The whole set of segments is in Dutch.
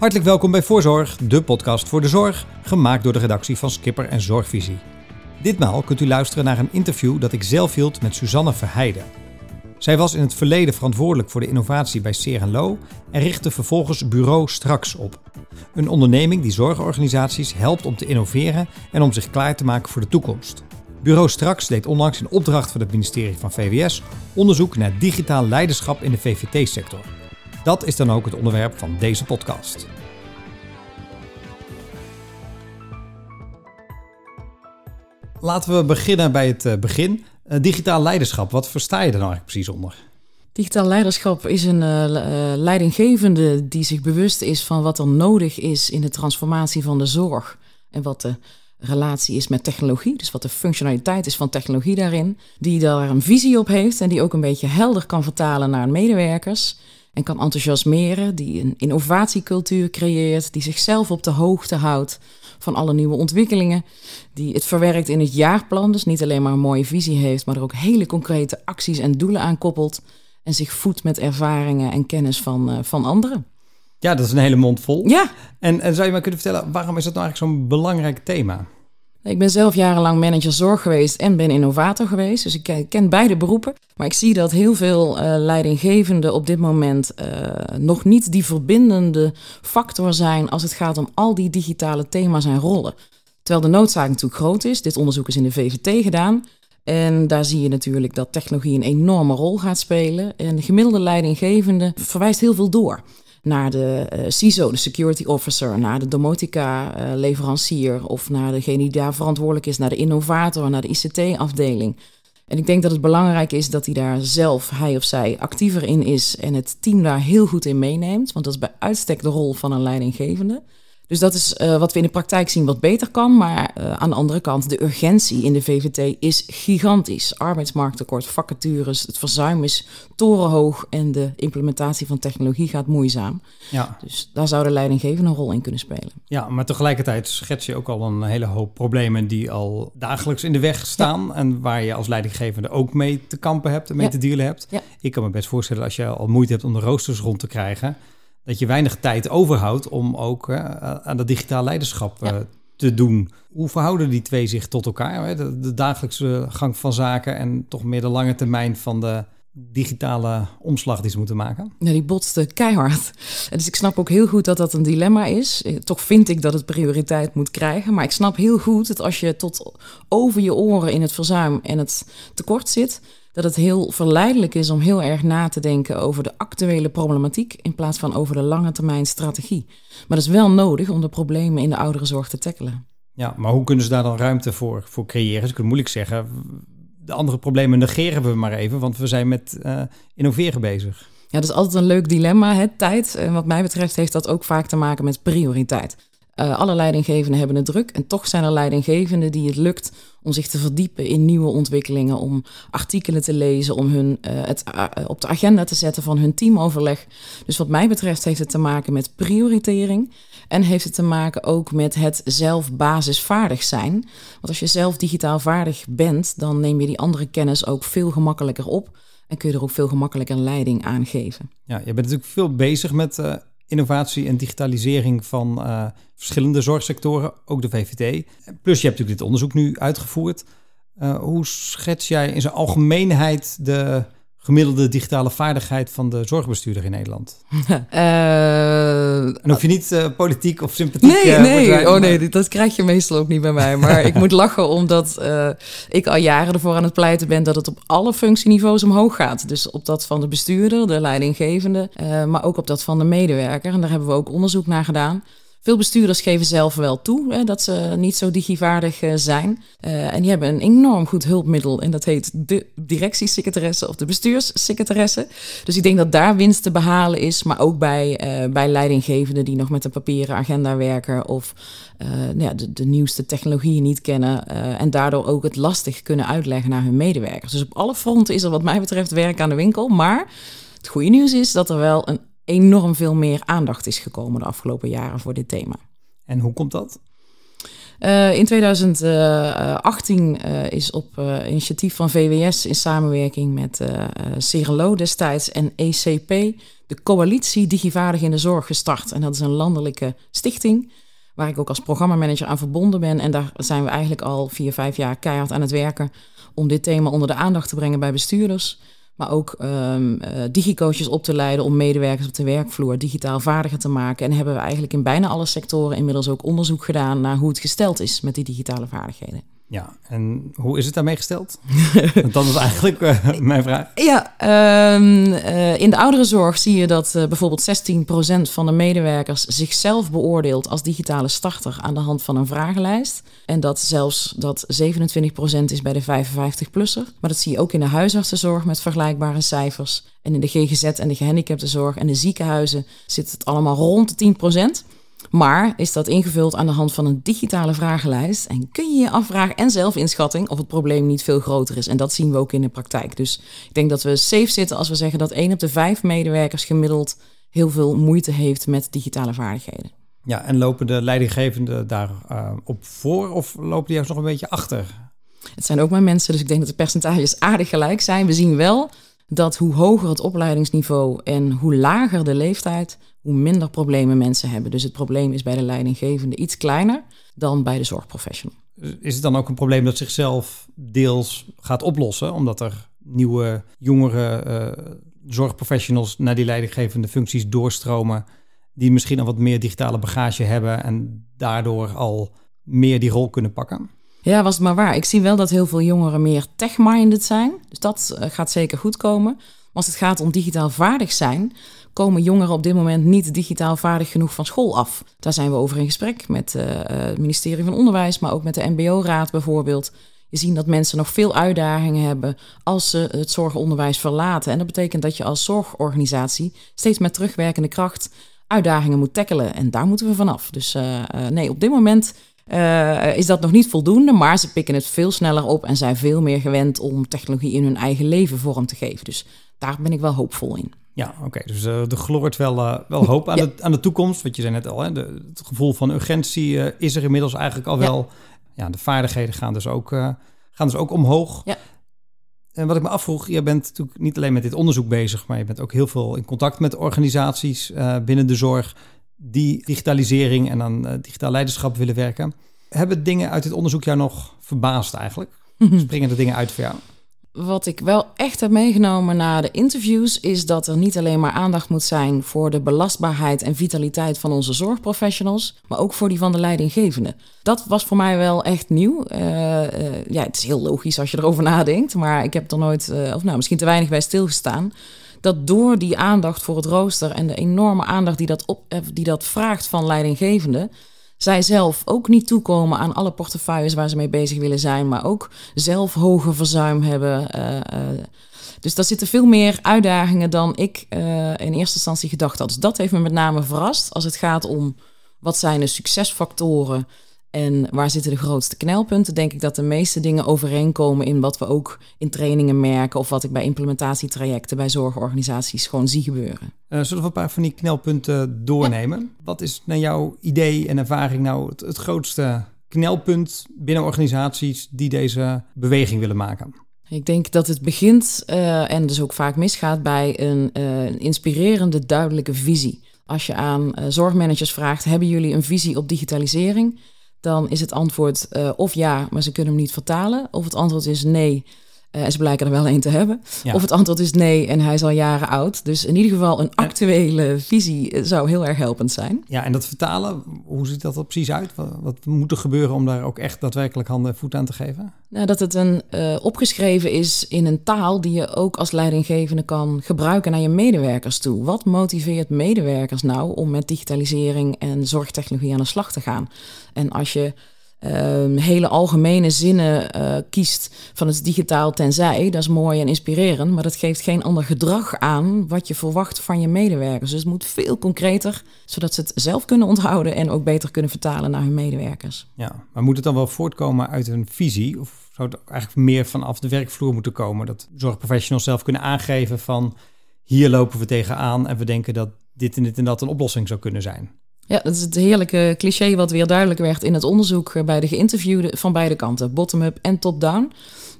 Hartelijk welkom bij Voorzorg, de podcast voor de zorg, gemaakt door de redactie van Skipper en Zorgvisie. Ditmaal kunt u luisteren naar een interview dat ik zelf hield met Suzanne Verheijden. Zij was in het verleden verantwoordelijk voor de innovatie bij Seer Lo en richtte vervolgens Bureau Straks op. Een onderneming die zorgorganisaties helpt om te innoveren en om zich klaar te maken voor de toekomst. Bureau Straks deed onlangs in opdracht van het ministerie van VWS onderzoek naar digitaal leiderschap in de VVT-sector. Dat is dan ook het onderwerp van deze podcast. Laten we beginnen bij het eh, begin. Uh, digitaal leiderschap, wat versta je er nou eigenlijk precies onder? Digitaal leiderschap is een uh, leidinggevende die zich bewust is van wat er nodig is in de transformatie van de zorg. En wat de relatie is met technologie, dus wat de functionaliteit is van technologie daarin. Die daar een visie op heeft en die ook een beetje helder kan vertalen naar medewerkers en kan enthousiasmeren, die een innovatiecultuur creëert, die zichzelf op de hoogte houdt van alle nieuwe ontwikkelingen, die het verwerkt in het jaarplan, dus niet alleen maar een mooie visie heeft, maar er ook hele concrete acties en doelen aan koppelt en zich voedt met ervaringen en kennis van, uh, van anderen. Ja, dat is een hele mond vol. Ja. En, en zou je maar kunnen vertellen, waarom is dat nou eigenlijk zo'n belangrijk thema? Ik ben zelf jarenlang manager zorg geweest en ben innovator geweest. Dus ik ken beide beroepen. Maar ik zie dat heel veel uh, leidinggevenden op dit moment uh, nog niet die verbindende factor zijn als het gaat om al die digitale thema's en rollen. Terwijl de noodzaak natuurlijk groot is. Dit onderzoek is in de VVT gedaan. En daar zie je natuurlijk dat technologie een enorme rol gaat spelen. En de gemiddelde leidinggevende verwijst heel veel door naar de uh, CISO, de security officer, naar de domotica-leverancier uh, of naar degene die daar verantwoordelijk is, naar de innovator, naar de ICT-afdeling. En ik denk dat het belangrijk is dat hij daar zelf, hij of zij, actiever in is en het team daar heel goed in meeneemt. Want dat is bij uitstek de rol van een leidinggevende. Dus dat is uh, wat we in de praktijk zien wat beter kan. Maar uh, aan de andere kant, de urgentie in de VVT is gigantisch. Arbeidsmarkttekort, vacatures, het verzuim is torenhoog en de implementatie van technologie gaat moeizaam. Ja. Dus daar zou de leidinggevende een rol in kunnen spelen. Ja, maar tegelijkertijd schets je ook al een hele hoop problemen die al dagelijks in de weg staan. Ja. En waar je als leidinggevende ook mee te kampen hebt en mee ja. te dealen hebt. Ik kan me best voorstellen als je al moeite hebt om de roosters rond te krijgen dat je weinig tijd overhoudt om ook uh, aan dat digitaal leiderschap uh, te doen. Hoe verhouden die twee zich tot elkaar? Hè? De, de, dagelijkse gang van zaken en toch meer de lange termijn van de digitale omslag die ze moeten maken? Ja, die botsten keihard. Dus ik snap ook heel goed dat dat een dilemma is. Eh, toch vind ik dat het prioriteit moet krijgen. Maar ik snap heel goed dat als je tot over je oren in het verzuim en het tekort zit dat het heel verleidelijk is om heel erg na te denken over de actuele problematiek in plaats van over de lange termijn strategie. Maar dat is wel nodig om de problemen in de ouderenzorg te tackelen. Ja, maar hoe kunnen ze daar dan ruimte voor, voor creëren? Ze kunnen moeilijk zeggen, de andere problemen negeren we maar even, want we zijn met uh, innoveren bezig. Ja, dat is altijd een leuk dilemma, hè, tijd. En wat mij betreft heeft dat ook vaak te maken met prioriteit. Uh, alle leidinggevenden hebben het druk. En toch zijn er leidinggevenden die het lukt om zich te verdiepen in nieuwe ontwikkelingen, om artikelen te lezen, om hun uh, het uh, op de agenda te zetten van hun teamoverleg. Dus wat mij betreft heeft het te maken met prioritering. En heeft het te maken ook met het zelf basisvaardig zijn. Want als je zelf digitaal vaardig bent, dan neem je die andere kennis ook veel gemakkelijker op. En kun je er ook veel gemakkelijker leiding aan geven. Ja, je bent natuurlijk veel bezig met innovatie en digitalisering van uh, verschillende zorgsectoren, ook de VVT. Plus je hebt natuurlijk dit onderzoek nu uitgevoerd. Uh, hoe schets jij in zijn algemeenheid de gemiddelde digitale vaardigheid van de zorgbestuurder in Nederland? Uh, en hoef je niet uh, politiek of sympathiek Nee, nee. Zijn, oh nee, dat krijg je meestal ook niet bij mij. Maar ik moet lachen omdat ik al jaren ervoor aan het pleiten ben... dat het op alle functieniveaus omhoog gaat. Dus op dat van de bestuurder, de leidinggevende... maar ook op dat van de medewerker. En daar hebben we ook onderzoek naar gedaan. Veel bestuurders geven zelf wel toe hè, dat ze niet zo digivaardig uh, zijn. Uh, en die hebben een enorm goed hulpmiddel en dat heet de directiesecretaresse of de bestuurssecretaresse. Dus ik denk dat daar winst te behalen is, maar ook bij, uh, bij leidinggevenden die nog met een papieren agenda werken of nou ja, de, de, nieuwste technologieën niet kennen en daardoor ook het lastig kunnen uitleggen naar hun medewerkers. Dus op alle fronten is er wat mij betreft werk aan de winkel, maar het goede nieuws is dat er wel een enorm veel meer aandacht is gekomen de afgelopen jaren voor dit thema. En hoe komt dat? Uh, in 2018 uh, is op uh, initiatief van VWS in samenwerking met Cerelo destijds en ECP de coalitie Digivaardig in de Zorg gestart. En dat is een landelijke stichting waar ik ook als programmamanager aan verbonden ben. En daar zijn we eigenlijk al vier, vijf jaar keihard aan het werken om dit thema onder de aandacht te brengen bij bestuurders. Maar ook um, digicoaches op te leiden om medewerkers op de werkvloer digitaal vaardiger te maken. En hebben we eigenlijk in bijna alle sectoren inmiddels ook onderzoek gedaan naar hoe het gesteld is met die digitale vaardigheden. Ja, en hoe is het daarmee gesteld? dat is eigenlijk uh, mijn vraag. Ja, um, uh, in de ouderenzorg zie je dat uh, bijvoorbeeld 16% van de medewerkers zichzelf beoordeelt als digitale starter aan de hand van een vragenlijst. En dat zelfs dat 27% is bij de 55-plusser. Maar dat zie je ook in de huisartsenzorg met vergelijkbare cijfers. En in de GGZ en de gehandicaptenzorg en de ziekenhuizen zit het allemaal rond de 10%. Maar is dat ingevuld aan de hand van een digitale vragenlijst en kun je je afvragen en zelfinschatting of het probleem niet veel groter is. En dat zien we ook in de praktijk. Dus ik denk dat we safe zitten als we zeggen dat één op de vijf medewerkers gemiddeld heel veel moeite heeft met digitale vaardigheden. Ja, en lopen de leidinggevenden daar uh, op voor of lopen die juist nog een beetje achter? Het zijn ook maar mensen, dus ik denk dat de percentages aardig gelijk zijn. We zien wel dat hoe hoger het opleidingsniveau en hoe lager de leeftijd, hoe minder problemen mensen hebben. Dus het probleem is bij de leidinggevende iets kleiner dan bij de zorgprofessional. Is het dan ook een probleem dat zichzelf deels gaat oplossen, omdat er nieuwe, jongere uh, zorgprofessionals naar die leidinggevende functies doorstromen, die misschien al wat meer digitale bagage hebben en daardoor al meer die rol kunnen pakken? Ja, was het maar waar. Ik zie wel dat heel veel jongeren meer tech-minded zijn. Dus dat uh, gaat zeker goed komen. Maar als het gaat om digitaal vaardig zijn, komen jongeren op dit moment niet digitaal vaardig genoeg van school af. Daar zijn we over in gesprek met uh, het ministerie van Onderwijs, maar ook met de MBO-raad bijvoorbeeld. Je ziet dat mensen nog veel uitdagingen hebben als ze het zorgonderwijs verlaten. En dat betekent dat je als zorgorganisatie steeds met terugwerkende kracht uitdagingen moet tackelen. En daar moeten we vanaf. Dus nee, op dit moment uh, is dat nog niet voldoende, maar ze pikken het veel sneller op en zijn veel meer gewend om technologie in hun eigen leven vorm te geven. Dus daar ben ik wel hoopvol in. Ja, oké. Dus uh, er gloort wel, uh, wel hoop aan, de, aan de toekomst. Wat je zei net al, hè, de, het gevoel van urgentie is er inmiddels eigenlijk al wel. Ja, de vaardigheden gaan dus ook, gaan dus ook omhoog. Ja. En wat ik me afvroeg, je bent natuurlijk niet alleen met dit onderzoek bezig, maar je bent ook heel veel in contact met organisaties binnen de zorg die digitalisering en dan uh, digitaal leiderschap willen werken. Hebben dingen uit dit onderzoek jou nog verbaasd eigenlijk? Springen er dingen uit voor jou? Wat ik wel echt heb meegenomen na de interviews is dat er niet alleen maar aandacht moet zijn voor de belastbaarheid en vitaliteit van onze zorgprofessionals, maar ook voor die van de leidinggevende. Dat was voor mij wel echt nieuw. Uh, uh, ja, het is heel logisch als je erover nadenkt, maar ik heb er nooit, of nou misschien te weinig bij stilgestaan dat door die aandacht voor het rooster en de enorme aandacht die dat, op, eh, die dat vraagt van leidinggevenden, zij zelf ook niet toekomen aan alle portefeuilles waar ze mee bezig willen zijn, maar ook zelf hoger verzuim hebben. Uh, uh, dus daar zitten veel meer uitdagingen dan ik in eerste instantie gedacht had. Dus dat heeft me met name verrast als het gaat om wat zijn de succesfactoren en waar zitten de grootste knelpunten? Denk ik dat de meeste dingen overeenkomen in wat we ook in trainingen merken of wat ik bij implementatietrajecten bij zorgorganisaties gewoon zie gebeuren. Uh, zullen we een paar van die knelpunten doornemen? Wat is naar jouw idee en ervaring nou het, het grootste knelpunt binnen organisaties die deze beweging willen maken? Ik denk dat het begint uh, en dus ook vaak misgaat bij een uh, inspirerende, duidelijke visie. Als je aan zorgmanagers vraagt: hebben jullie een visie op digitalisering? Dan is het antwoord uh, of ja, maar ze kunnen hem niet vertalen. Of het antwoord is nee, uh, en ze blijken er wel een te hebben. Ja. Of het antwoord is nee en hij is al jaren oud. Dus in ieder geval een actuele visie eh, zou heel erg helpend zijn. Ja, en dat vertalen, hoe ziet dat er precies uit? Wat, wat moet er gebeuren om daar ook echt daadwerkelijk handen en voet aan te geven? Nou, dat het een uh, opgeschreven is in een taal die je ook als leidinggevende kan gebruiken naar je medewerkers toe. Wat motiveert medewerkers nou om met digitalisering en zorgtechnologie aan de slag te gaan? En als je um, hele algemene zinnen uh, kiest van het digitaal tenzij. Dat is mooi en inspirerend, maar dat geeft geen ander gedrag aan wat je verwacht van je medewerkers. Dus het moet veel concreter, zodat ze het zelf kunnen onthouden en ook beter kunnen vertalen naar hun medewerkers. Ja, maar moet het dan wel voortkomen uit een visie? Of zou het eigenlijk meer vanaf de werkvloer moeten komen? Dat zorgprofessionals zelf kunnen aangeven van hier lopen we tegenaan en we denken dat dit en dit en dat een oplossing zou kunnen zijn. Ja, dat is het heerlijke cliché wat weer duidelijk werd in het onderzoek bij de geïnterviewden van beide kanten, bottom-up en top-down.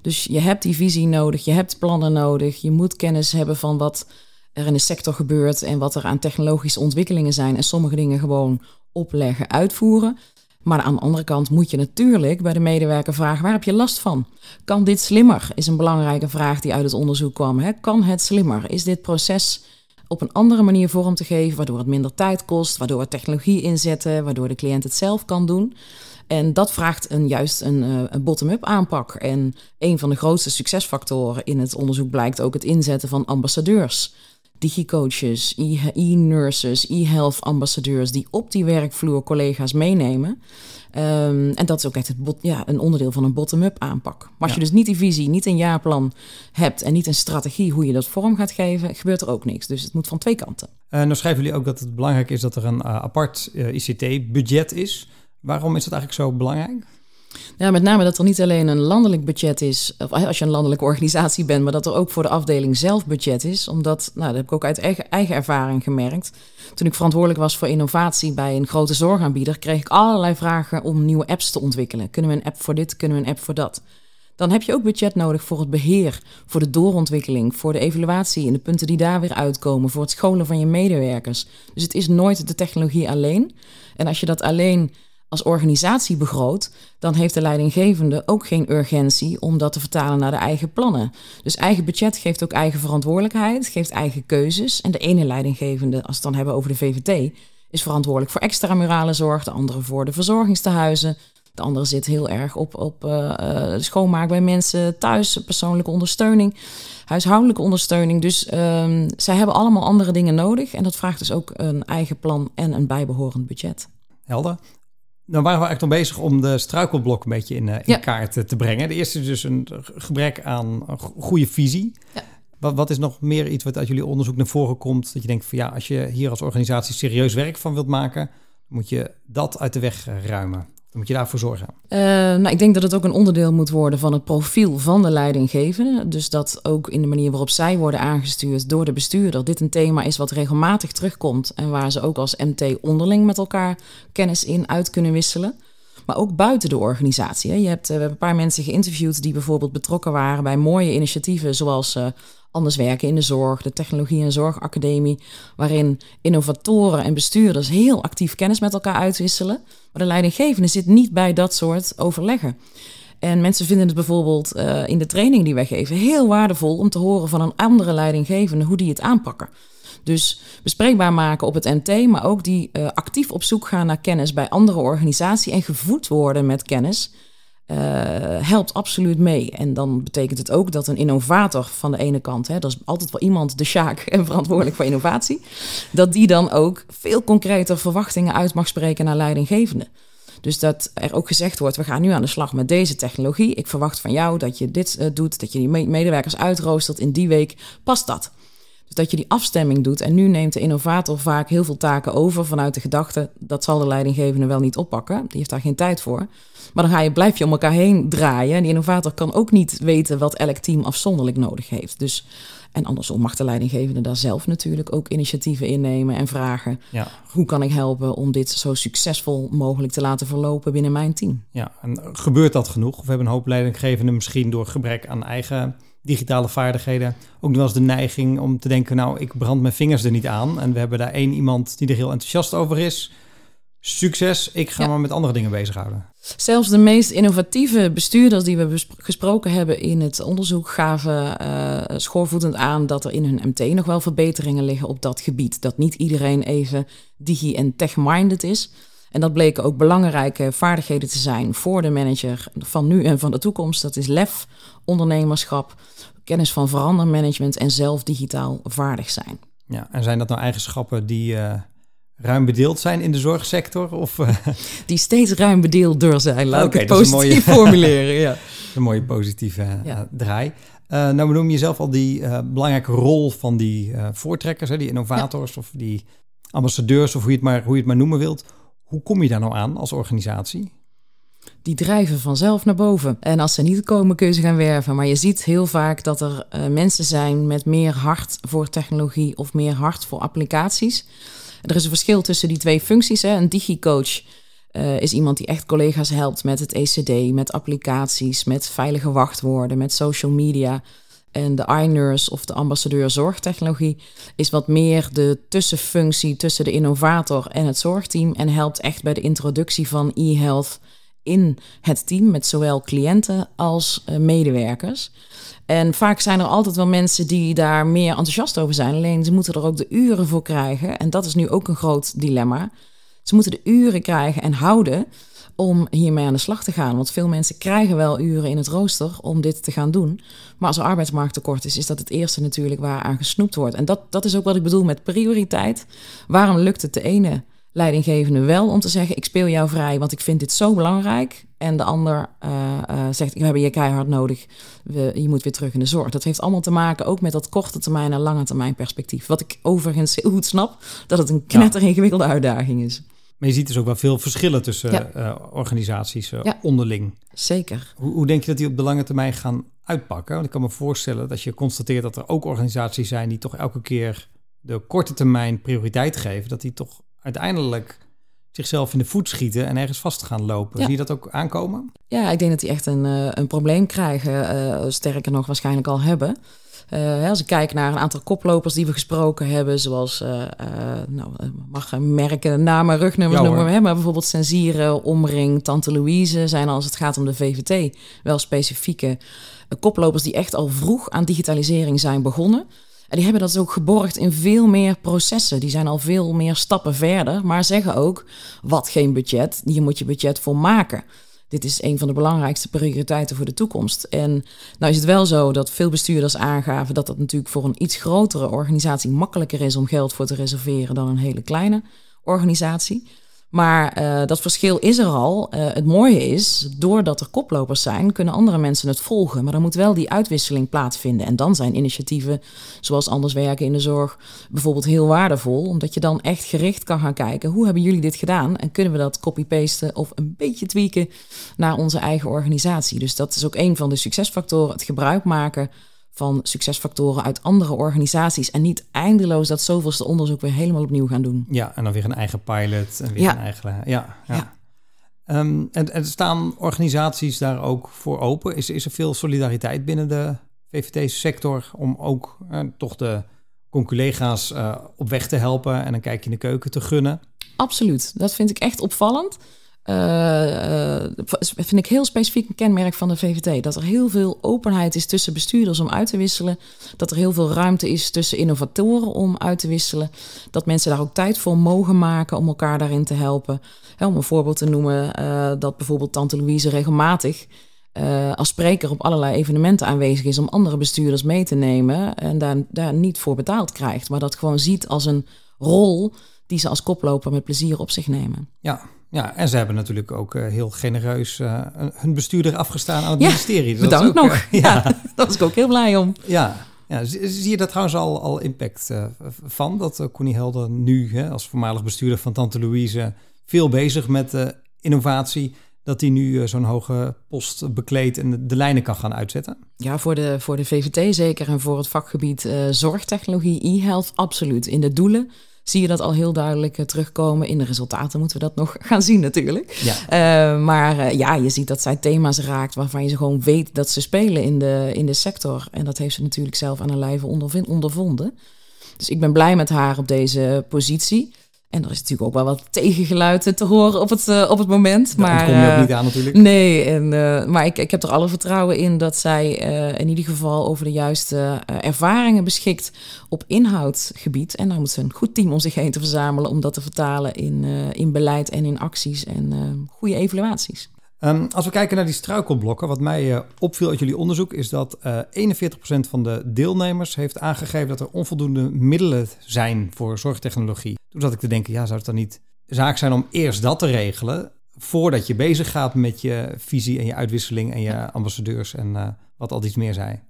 Dus je hebt die visie nodig, je hebt plannen nodig, je moet kennis hebben van wat er in de sector gebeurt en wat er aan technologische ontwikkelingen zijn en sommige dingen gewoon opleggen, uitvoeren. Maar aan de andere kant moet je natuurlijk bij de medewerker vragen: waar heb je last van? Kan dit slimmer? Is een belangrijke vraag die uit het onderzoek kwam. Hè? Kan het slimmer? Is dit proces op een andere manier vorm te geven, waardoor het minder tijd kost, waardoor we technologie inzetten, waardoor de cliënt het zelf kan doen? En dat vraagt een, juist een, eh, een bottom-up aanpak. En een van de grootste succesfactoren in het onderzoek blijkt ook het inzetten van ambassadeurs digicoaches, e-nurses, e-health ambassadeurs die op die werkvloer collega's meenemen. Um, en dat is ook echt het ja, een onderdeel van een bottom-up aanpak. Maar als je dus niet die visie, niet een jaarplan hebt en niet een strategie hoe je dat vorm gaat geven, gebeurt er ook niks. Dus het moet van twee kanten. Uh, nou schrijven jullie ook dat het belangrijk is dat er een uh, apart uh, ICT-budget is. Waarom is dat eigenlijk zo belangrijk? Met name dat er niet alleen een landelijk budget is, of als je een landelijke organisatie bent, maar dat er ook voor de afdeling zelf budget is. Omdat, nou, dat heb ik ook uit eigen, eigen ervaring gemerkt. Toen ik verantwoordelijk was voor innovatie bij een grote zorgaanbieder, kreeg ik allerlei vragen om nieuwe apps te ontwikkelen. Kunnen we een app voor dit, kunnen we een app voor dat? Dan heb je ook budget nodig voor het beheer, voor de doorontwikkeling, voor de evaluatie en de punten die daar weer uitkomen, voor het scholen van je medewerkers. Dus het is nooit de technologie alleen. En als je dat alleen als organisatie begroot, dan heeft de leidinggevende ook geen urgentie om dat te vertalen naar de eigen plannen. Dus eigen budget geeft ook eigen verantwoordelijkheid, geeft eigen keuzes. En de ene leidinggevende, als we het dan hebben over de VVT, is verantwoordelijk voor extramurale zorg, de andere voor de verzorgingstehuizen. De andere zit heel erg op, op uh, schoonmaak bij mensen thuis, persoonlijke ondersteuning, huishoudelijke ondersteuning. Dus um, zij hebben allemaal andere dingen nodig. En dat vraagt dus ook een eigen plan en een bijbehorend budget. Helder. Nou waren we eigenlijk nog bezig om de struikelblok een beetje in, uh, in kaart te brengen. De eerste is dus een gebrek aan goede visie. Ja. Wat, wat, is nog meer iets wat uit jullie onderzoek naar voren komt? Dat je denkt van ja, als je hier als organisatie serieus werk van wilt maken, moet je dat uit de weg ruimen. Dan moet je daarvoor zorgen. Uh, nou, ik denk dat het ook een onderdeel moet worden van het profiel van de leidinggevende. Dus dat ook in de manier waarop zij worden aangestuurd door de bestuurder, dit een thema is wat regelmatig terugkomt en waar ze ook als MT onderling met elkaar kennis in uit kunnen wisselen. Maar ook buiten de organisatie. Je hebt uh, een paar mensen geïnterviewd die bijvoorbeeld betrokken waren bij mooie initiatieven zoals uh, anders werken in de zorg, de Technologie- en Zorgacademie, waarin innovatoren en bestuurders heel actief kennis met elkaar uitwisselen. Maar de leidinggevende zit niet bij dat soort overleggen. En mensen vinden het bijvoorbeeld uh, in de training die wij geven heel waardevol om te horen van een andere leidinggevende hoe die het aanpakken. Dus bespreekbaar maken op het NT, maar ook die uh, actief op zoek gaan naar kennis bij andere organisaties en gevoed worden met kennis uh, helpt absoluut mee. En dan betekent het ook dat een innovator van de ene kant, hè, dat is altijd wel iemand de sjaak en verantwoordelijk voor innovatie, dat die dan ook veel concreter verwachtingen uit mag spreken naar leidinggevende. Dus dat er ook gezegd wordt, we gaan nu aan de slag met deze technologie. Ik verwacht van jou dat je dit uh, doet, dat je die medewerkers uitroostert in die week. Past dat? Dus dat je die afstemming doet. En nu neemt de innovator vaak heel veel taken over vanuit de gedachte... dat zal de leidinggevende wel niet oppakken. Die heeft daar geen tijd voor. Maar dan ga je, blijf je om elkaar heen draaien. En die innovator kan ook niet weten wat elk team afzonderlijk nodig heeft. Dus, en andersom mag de leidinggevende daar zelf natuurlijk ook initiatieven innemen en vragen... Ja. hoe kan ik helpen om dit zo succesvol mogelijk te laten verlopen binnen mijn team? Ja, en gebeurt dat genoeg? Of hebben een hoop leidinggevenden misschien door gebrek aan eigen digitale vaardigheden ook wel eens de neiging om te denken, nou, ik brand mijn vingers er niet aan. En we hebben daar één iemand die er heel enthousiast over is. Succes, ik ga maar met andere dingen bezighouden. Zelfs de meest innovatieve bestuurders die we gesproken hebben in het onderzoek gaven uh, schoorvoetend aan dat er in hun MT nog wel verbeteringen liggen op dat gebied. Dat niet iedereen even digi- en tech-minded is. En dat bleken ook belangrijke vaardigheden te zijn voor de manager van nu en van de toekomst. Dat is lef, ondernemerschap, kennis van verandermanagement en zelf digitaal vaardig zijn. Ja, en zijn dat nou eigenschappen die uh, ruim bedeeld zijn in de zorgsector? Of, uh... Die steeds ruim bedeelder zijn, laat okay, ik het positief mooie... formuleren. Ja. een mooie positieve uh, draai. nou benoem je zelf al die belangrijke rol van die voortrekkers, hè, die innovators ja. of die ambassadeurs of hoe je, het maar, hoe je het maar noemen wilt. Hoe kom je daar nou aan als organisatie? Die drijven vanzelf naar boven. En als ze niet komen, kun ze gaan werven. Maar je ziet heel vaak dat er uh, mensen zijn met meer hart voor technologie of meer hart voor applicaties. Er is een verschil tussen die twee functies. Hè. Een digicoach uh, is iemand die echt collega's helpt met het ECD, met applicaties, met veilige wachtwoorden, met social media. En de iNurse of de ambassadeur zorgtechnologie is wat meer de tussenfunctie tussen de innovator en het zorgteam en helpt echt bij de introductie van e-health in het team met zowel cliënten als uh, medewerkers. En vaak zijn er altijd wel mensen die daar meer enthousiast over zijn. Alleen ze moeten er ook de uren voor krijgen. En dat is nu ook een groot dilemma. Ze moeten de uren krijgen en houden om hiermee aan de slag te gaan. Want veel mensen krijgen wel uren in het rooster om dit te gaan doen. Maar als er arbeidsmarkt tekort is, is dat het eerste natuurlijk waar aan gesnoept wordt. En dat, dat is ook wat ik bedoel met prioriteit. Waarom lukt het de ene leidinggevende wel om te zeggen: Ik speel jou vrij, want ik vind dit zo belangrijk. En de ander uh, uh, zegt: We hebben je keihard nodig. We, je moet weer terug in de zorg. Dat heeft allemaal te maken ook met dat korte termijn en lange termijn perspectief. Wat ik overigens heel goed snap, dat het een knetter ingewikkelde uitdaging is. Maar je ziet dus ook wel veel verschillen tussen uh, organisaties ja. onderling. Zeker. Hoe, hoe, denk je dat die op de lange termijn gaan uitpakken? Want ik kan me voorstellen dat je constateert dat er ook organisaties zijn die toch elke keer de korte termijn prioriteit geven, dat die toch uiteindelijk zichzelf in de voet schieten en ergens vast gaan lopen. Zie je dat ook aankomen? Ja, ik denk dat die echt een, uh, een probleem krijgen. Uh, sterker nog, waarschijnlijk al hebben. Uh, als ik kijk naar een aantal koplopers die we gesproken hebben, zoals, uh, uh, nou, mag merken, namen, rugnummers ja, noemen we, maar bijvoorbeeld Sensieren, Omring, Tante Louise, zijn als het gaat om de VVT wel specifieke koplopers die echt al vroeg aan digitalisering zijn begonnen. Die hebben dat ook geborgd in veel meer processen. Die zijn al veel meer stappen verder, maar zeggen ook: wat geen budget, hier moet je budget voor maken. Dit is een van de belangrijkste prioriteiten voor de toekomst. En nou is het wel zo dat veel bestuurders aangaven dat dat natuurlijk voor een iets grotere organisatie makkelijker is om geld voor te reserveren dan een hele kleine organisatie. Maar uh, dat verschil is er al. Uh, het mooie is, doordat er koplopers zijn, kunnen andere mensen het volgen. Maar dan moet wel die uitwisseling plaatsvinden. En dan zijn initiatieven zoals Anders Werken in de Zorg bijvoorbeeld heel waardevol. Omdat je dan echt gericht kan gaan kijken, hoe hebben jullie dit gedaan? En kunnen we dat copy-pasten of een beetje tweaken naar onze eigen organisatie? Dus dat is ook een van de succesfactoren, het gebruik maken van succesfactoren uit andere organisaties. En niet eindeloos dat zoveelste onderzoek weer helemaal opnieuw gaan doen. Ja, en dan weer een eigen pilot en weer een eigen... Ja, ja. ja. Um, en, en staan organisaties daar ook voor open? Is, is er veel solidariteit binnen de VVT-sector om ook uh, toch de conculega's uh, op weg te helpen en een kijkje in de keuken te gunnen? Absoluut, dat vind ik echt opvallend. Uh, vind ik heel specifiek een kenmerk van de VVT. Dat er heel veel openheid is tussen bestuurders om uit te wisselen. Dat er heel veel ruimte is tussen innovatoren om uit te wisselen. Dat mensen daar ook tijd voor mogen maken om elkaar daarin te helpen. om een voorbeeld te noemen, uh, dat bijvoorbeeld Tante Louise regelmatig als spreker op allerlei evenementen aanwezig is om andere bestuurders mee te nemen. En daar, daar niet voor betaald krijgt. Maar dat gewoon ziet als een rol die ze als koploper met plezier op zich nemen. Ja, ja, en ze hebben natuurlijk ook uh, heel genereus uh, hun bestuurder afgestaan aan het ministerie. Dus bedankt ook, nog. Uh, ja. ja, daar was ik ook heel blij om. Ja, ja, zie je daar trouwens al, al impact van? Dat Connie Helder nu hè, als voormalig bestuurder van Tante Louise veel bezig met innovatie dat hij nu zo'n hoge post bekleedt en de, de, lijnen kan gaan uitzetten? Ja, voor de, voor de VVT zeker en voor het vakgebied zorgtechnologie, e-health absoluut. In de doelen zie je dat al heel duidelijk uh, terugkomen. In de resultaten moeten we dat nog gaan zien natuurlijk. Ja. Uh, maar uh, ja, je ziet dat zij thema's raakt waarvan je ze gewoon weet dat ze spelen in de, in de sector. En dat heeft ze natuurlijk zelf aan haar lijve ondervonden. Dus ik ben blij met haar op deze positie. En er is natuurlijk ook wel wat tegengeluid te horen op het, uh, op het moment. Daar maar kom je ook niet aan natuurlijk. Nee, en, uh, maar ik, ik heb er alle vertrouwen in dat zij uh, in ieder geval over de juiste ervaringen beschikt op inhoudgebied. En daar moet ze een goed team om zich heen te verzamelen om dat te vertalen in, in beleid en in acties en goede evaluaties. Um, als we kijken naar die struikelblokken, wat mij uh, opviel uit jullie onderzoek, is dat uh, 41% van de deelnemers heeft aangegeven dat er onvoldoende middelen zijn voor zorgtechnologie. Toen zat ik te denken, ja, zou het dan niet zaak zijn om eerst dat te regelen, voordat je bezig gaat met je visie en je uitwisseling en je ambassadeurs en uh, wat al iets meer zei?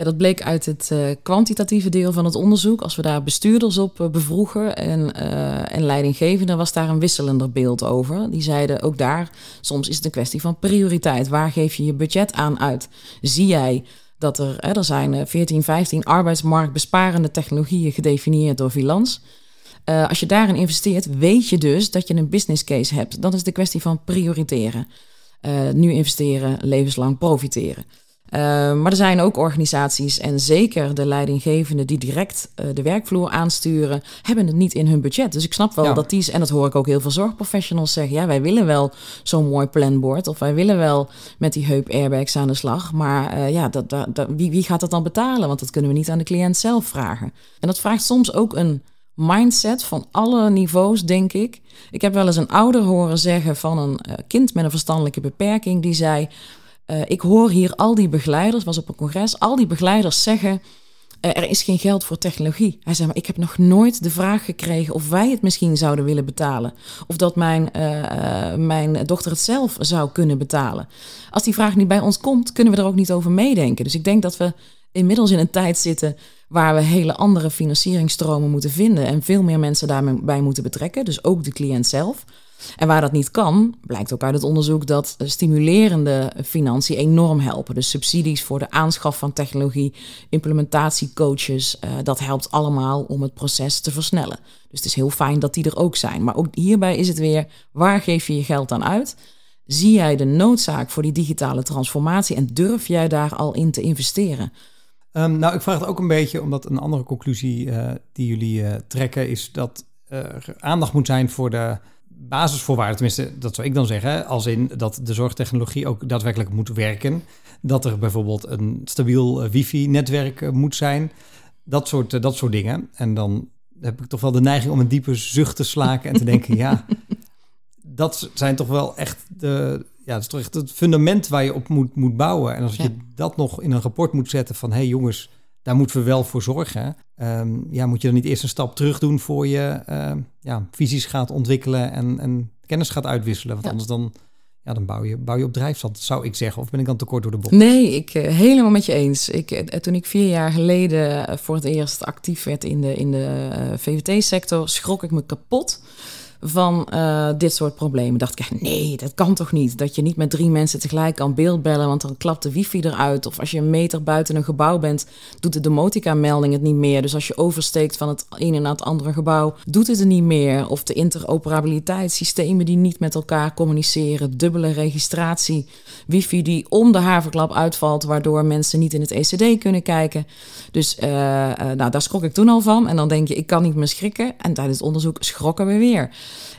Ja, dat bleek uit het uh, kwantitatieve deel van het onderzoek. Als we daar bestuurders op uh, bevroegen en, uh, en leidinggevenden, was daar een wisselender beeld over. Die zeiden ook daar, soms is het een kwestie van prioriteit. Waar geef je je budget aan uit? Zie jij dat er, hè, er zijn 14, 15 arbeidsmarktbesparende technologieën gedefinieerd door Vilans. Als je daarin investeert, weet je dus dat je een business case hebt. Dat is de kwestie van prioriteren. Nu investeren, levenslang profiteren. Uh, maar er zijn ook organisaties en zeker de leidinggevenden die direct uh, de werkvloer aansturen, hebben het niet in hun budget. Dus ik snap wel ja. dat die, en dat hoor ik ook heel veel zorgprofessionals zeggen, ja, wij willen wel zo'n mooi planbord of wij willen wel met die heup airbags aan de slag, maar uh, ja, dat, dat, dat, wie, wie gaat dat dan betalen? Want dat kunnen we niet aan de cliënt zelf vragen. En dat vraagt soms ook een mindset van alle niveaus, denk ik. Ik heb wel eens een ouder horen zeggen van een kind met een verstandelijke beperking, die zei: uh, ik hoor hier al die begeleiders, was op een congres, al die begeleiders zeggen: uh, er is geen geld voor technologie. Hij zei: maar ik heb nog nooit de vraag gekregen of wij het misschien zouden willen betalen. Of dat mijn, uh, mijn dochter het zelf zou kunnen betalen. Als die vraag niet bij ons komt, kunnen we er ook niet over meedenken. Dus ik denk dat we inmiddels in een tijd zitten waar we hele andere financieringstromen moeten vinden en veel meer mensen daarbij moeten betrekken. Dus ook de cliënt zelf. En waar dat niet kan, blijkt ook uit het onderzoek dat stimulerende financiën enorm helpen. Dus subsidies voor de aanschaf van technologie, implementatiecoaches, uh, dat helpt allemaal om het proces te versnellen. Dus het is heel fijn dat die er ook zijn. Maar ook hierbij is het weer, waar geef je je geld aan uit? Zie jij de noodzaak voor die digitale transformatie en durf jij daar al in te investeren? Um, nou, ik vraag het ook een beetje omdat een andere conclusie uh, die jullie uh, trekken is dat er aandacht moet zijn voor de basisvoorwaarden, tenminste, dat zou ik dan zeggen, als in dat de zorgtechnologie ook daadwerkelijk moet werken. Dat er bijvoorbeeld een stabiel uh, wifi-netwerk uh, moet zijn. Dat soort, uh, dat soort dingen. En dan heb ik toch wel de neiging om een diepe zucht te slaken en te denken, ja, dat zijn toch wel echt de, ja, dat is toch echt het fundament waar je op moet, moet bouwen. En als ja. je dat nog in een rapport moet zetten van, hé hey jongens, daar moeten we wel voor zorgen. Um, ja, moet je dan niet eerst een stap terug doen voor je uh, ja, visies gaat ontwikkelen en, en kennis gaat uitwisselen? Want ja. anders dan, ja, dan bouw, je, bouw je op drijfstand, zou ik zeggen. Of ben ik dan te kort door de bocht? Nee, ik uh, helemaal met je eens. Ik, uh, toen ik vier jaar geleden voor het eerst actief werd in de, in de VVT-sector, schrok ik me kapot van uh, dit soort problemen. Dacht ik nee, dat kan toch niet? Dat je niet met drie mensen tegelijk kan beeldbellen, want dan klapt de wifi eruit. Of als je een meter buiten een gebouw bent, doet de domotica-melding het niet meer. Dus als je oversteekt van het ene naar het andere gebouw, doet het er niet meer. Of de interoperabiliteit, systemen die niet met elkaar communiceren, dubbele registratie, wifi die om de haverklap uitvalt, waardoor mensen niet in het ECD kunnen kijken. Dus uh, uh, nou, daar schrok ik toen al van. En dan denk je, ik kan niet meer schrikken. En tijdens het onderzoek schrokken we weer.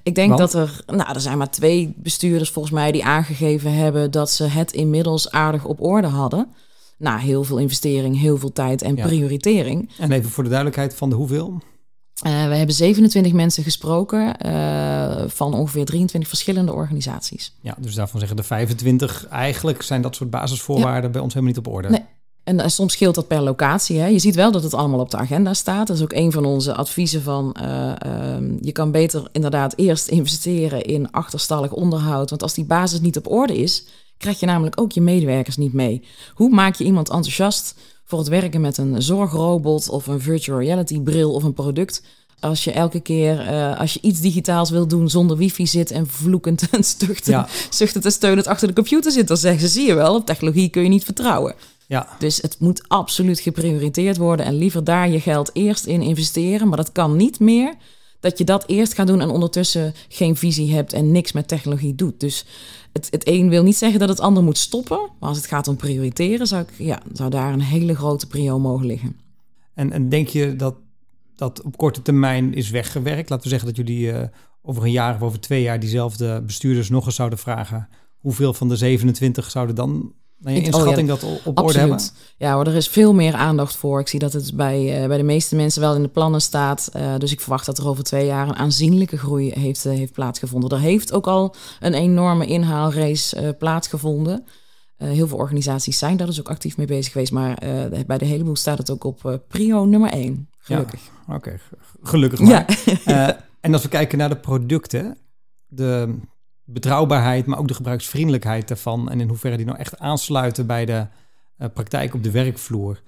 Ik denk Want? dat er, nou, er zijn maar twee bestuurders volgens mij die aangegeven hebben dat ze het inmiddels aardig op orde hadden. Na nou, heel veel investering, heel veel tijd en ja. prioritering. En even voor de duidelijkheid van de hoeveel? Uh, we hebben 27 mensen gesproken uh, van ongeveer 23 verschillende organisaties. Ja, dus daarvan zeggen de 25 eigenlijk zijn dat soort basisvoorwaarden ja. bij ons helemaal niet op orde. Nee, en, en, soms scheelt dat per locatie. Hè. Je ziet wel dat het allemaal op de agenda staat. Dat is ook een van onze adviezen van... Uh, uh, je kan beter inderdaad eerst investeren in achterstallig onderhoud. Want als die basis niet op orde is... krijg je namelijk ook je medewerkers niet mee. Hoe maak je iemand enthousiast voor het werken met een zorgrobot... of een virtual reality bril of een product... Als je elke keer, uh, als je iets digitaals wil doen zonder wifi zit en vloekend en stuchtend, ja. zuchtend en steunend achter de computer zit, dan zeggen ze, zie je wel, op technologie kun je niet vertrouwen. Ja. Dus het moet absoluut geprioriteerd worden en liever daar je geld eerst in investeren. Maar dat kan niet meer dat je dat eerst gaat doen en ondertussen geen visie hebt en niks met technologie doet. Dus het, het een wil niet zeggen dat het ander moet stoppen. Maar als het gaat om prioriteren, zou, ik, ja, zou daar een hele grote prio mogen liggen. En, en denk je dat dat op korte termijn is weggewerkt? Laten we zeggen dat jullie uh, over een jaar of over twee jaar diezelfde bestuurders nog eens zouden vragen. Hoeveel van de 27 zouden dan naar je inschatting oh, ja, dat op absoluut. orde hebben? Ja, hoor, er is veel meer aandacht voor. Ik zie dat het bij, uh, bij de meeste mensen wel in de plannen staat. Uh, dus ik verwacht dat er over twee jaar een aanzienlijke groei heeft, uh, heeft plaatsgevonden. Er heeft ook al een enorme inhaalrace plaatsgevonden. heel veel organisaties zijn daar dus ook actief mee bezig geweest. Maar bij de heleboel staat het ook op prio nummer één. Gelukkig. Ja, Oké, okay. gelukkig maar. Ja. en als we kijken naar de producten, de betrouwbaarheid, maar ook de gebruiksvriendelijkheid daarvan. En in hoeverre die nou echt aansluiten bij de uh, praktijk op de werkvloer.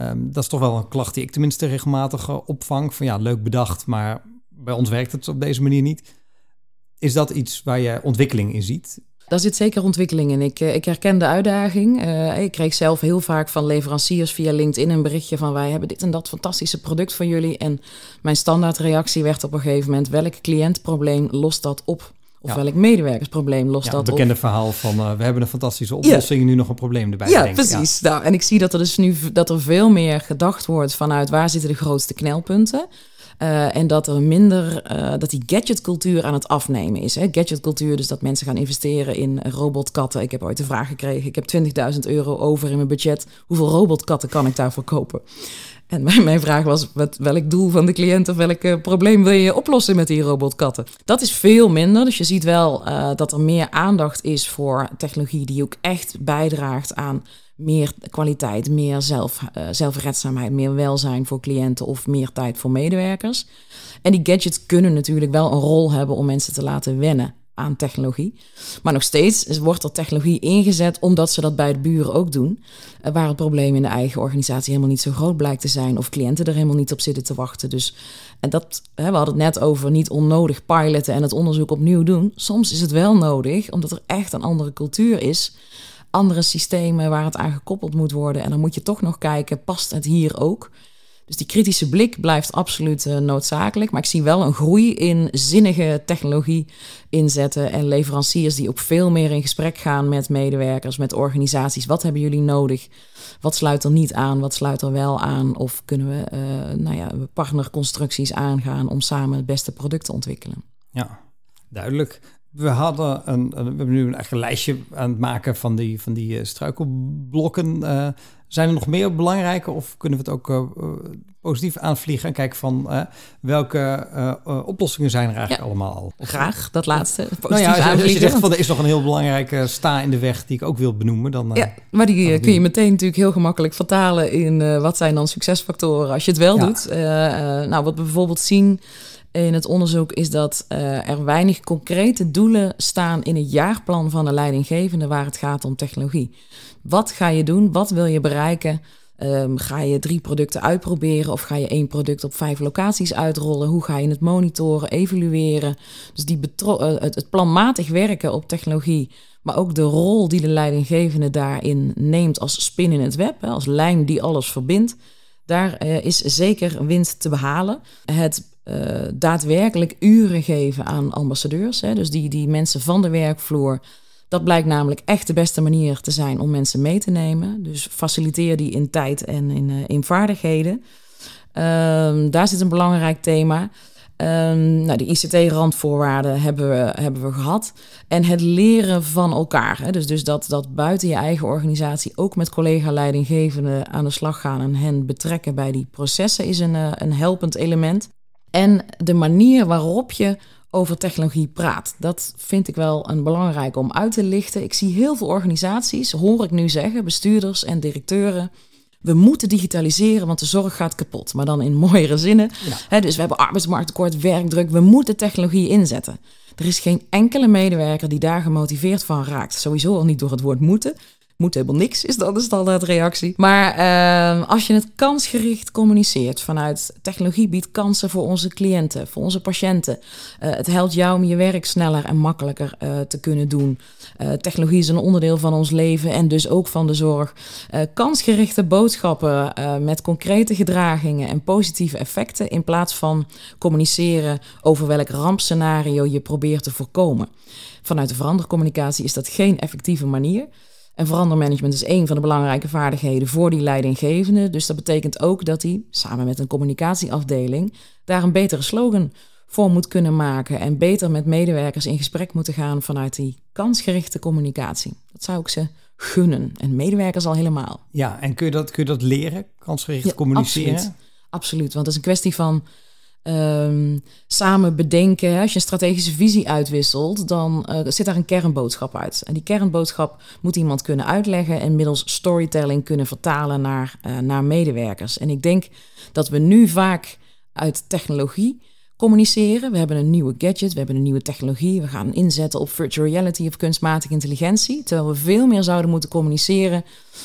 Um, dat is toch wel een klacht die ik tenminste regelmatig uh, opvang. Van ja, leuk bedacht, maar bij ons werkt het op deze manier niet. Is dat iets waar je ontwikkeling in ziet? Daar zit zeker ontwikkeling in. Ik, ik herken de uitdaging. ik kreeg zelf heel vaak van leveranciers via LinkedIn een berichtje van wij hebben dit en dat fantastische product voor jullie. En mijn standaardreactie werd op een gegeven moment welk cliëntprobleem lost dat op? Of welk medewerkersprobleem lost ja, dat op? Het bekende verhaal van uh, we hebben een fantastische oplossing en nu nog een probleem erbij. Ja, precies. Ja. Nou, en ik zie dat er dus nu dat er veel meer gedacht wordt vanuit waar zitten de grootste knelpunten. Uh, en dat er minder, uh, dat die gadgetcultuur aan het afnemen is. Hè? Gadgetcultuur, dus dat mensen gaan investeren in robotkatten. Ik heb ooit de vraag gekregen: ik heb 20.000 euro over in mijn budget. Hoeveel robotkatten kan ik daarvoor kopen? En mijn, vraag was, wat, welk doel van de cliënt of welk probleem wil je oplossen met die robotkatten? Dat is veel minder. Dus je ziet wel uh, dat er meer aandacht is voor technologie die ook echt bijdraagt aan meer kwaliteit, meer zelf, uh, zelfredzaamheid, meer welzijn voor cliënten of meer tijd voor medewerkers. En die gadgets kunnen natuurlijk wel een rol hebben om mensen te laten wennen aan technologie. Maar nog steeds wordt er technologie ingezet omdat ze dat bij de buren ook doen. Eh, waar het probleem in de eigen organisatie helemaal niet zo groot blijkt te zijn. Of cliënten er helemaal niet op zitten te wachten. Dus en dat, we hadden het net over niet onnodig piloten en het onderzoek opnieuw doen. Soms is het wel nodig, omdat er echt een andere cultuur is. Andere systemen waar het aan gekoppeld moet worden. En dan moet je toch nog kijken, past het hier ook? Dus die kritische blik blijft absoluut uh, noodzakelijk. Maar ik zie wel een groei in zinnige technologie inzetten en leveranciers die ook veel meer in gesprek gaan met medewerkers, met organisaties. Wat hebben jullie nodig? Wat sluit er niet aan? Wat sluit er wel aan? Of kunnen we uh, nou ja, partnerconstructies aangaan om samen het beste product te ontwikkelen? Ja, duidelijk. We hadden een, we hebben nu een, echt een lijstje aan het maken van die, van die uh, struikelblokken. Uh, zijn er nog meer belangrijke of kunnen we het ook uh, positief aanvliegen en kijken van uh, welke oplossingen zijn er eigenlijk allemaal al? Graag, dat laatste. Nou ja, als, je zegt van er is nog een heel belangrijke sta in de weg die ik ook wil benoemen, dan. ja, maar die kun je meteen natuurlijk heel gemakkelijk vertalen in wat zijn dan succesfactoren als je het wel ja. doet. nou, wat we bijvoorbeeld zien in het onderzoek is dat uh, er weinig concrete doelen staan in het jaarplan van de leidinggevende waar het gaat om technologie. Wat ga je doen? Wat wil je bereiken? Um, ga je drie producten uitproberen of ga je één product op vijf locaties uitrollen? Hoe ga je het monitoren, evalueren? Dus die uh, het, het planmatig werken op technologie, maar ook de rol die de leidinggevende daarin neemt als spin in het web, hè, als lijn die alles verbindt. Daar uh, is zeker winst te behalen. Het uh, daadwerkelijk uren geven aan ambassadeurs. Hè, dus die, die mensen van de werkvloer. Dat blijkt namelijk echt de beste manier te zijn om mensen mee te nemen. Dus faciliteer die in tijd en in, uh, in vaardigheden. Um, daar zit een belangrijk thema. Um, nou, de ICT-randvoorwaarden hebben we, hebben we gehad. En het leren van elkaar. Hè. Dus, dus dat, dat buiten je eigen organisatie ook met collega-leidinggevenden aan de slag gaan en hen betrekken bij die processen is een, uh, een helpend element. En de manier waarop je over technologie praat. Dat vind ik wel een belangrijk om uit te lichten. Ik zie heel veel organisaties, hoor ik nu zeggen, bestuurders en directeuren. We moeten digitaliseren, want de zorg gaat kapot. Maar dan in mooiere zinnen. Ja. dus we hebben arbeidsmarkttekort, werkdruk. We moeten technologie inzetten. Er is geen enkele medewerker die daar gemotiveerd van raakt. Sowieso al niet door het woord moeten moet helemaal niks, is dan de standaardreactie. Maar uh, als je het kansgericht communiceert vanuit technologie biedt kansen voor onze cliënten, voor onze patiënten. Uh, het helpt jou om je werk sneller en makkelijker uh, te kunnen doen. Uh, technologie is een onderdeel van ons leven en dus ook van de zorg. kansgerichte boodschappen met concrete gedragingen en positieve effecten in plaats van communiceren over welk rampscenario je probeert te voorkomen. Vanuit de verandercommunicatie is dat geen effectieve manier. En verandermanagement is een van de belangrijke vaardigheden voor die leidinggevende. Dus dat betekent ook dat hij samen met een communicatieafdeling daar een betere slogan voor moet kunnen maken en beter met medewerkers in gesprek moeten gaan vanuit die kansgerichte communicatie. Dat zou ik ze gunnen. En medewerkers al helemaal. Ja, en kun je dat, kun je dat leren, kansgericht communiceren? Absoluut. absoluut, want het is een kwestie van um, samen bedenken. Als je een strategische visie uitwisselt, dan uh, zit daar een kernboodschap uit. En die kernboodschap moet iemand kunnen uitleggen en middels storytelling kunnen vertalen naar, uh, naar medewerkers. En ik denk dat we nu vaak uit technologie communiceren. We hebben een nieuwe gadget, we hebben een nieuwe technologie. We gaan inzetten op virtual reality of kunstmatige intelligentie. Terwijl we veel meer zouden moeten communiceren.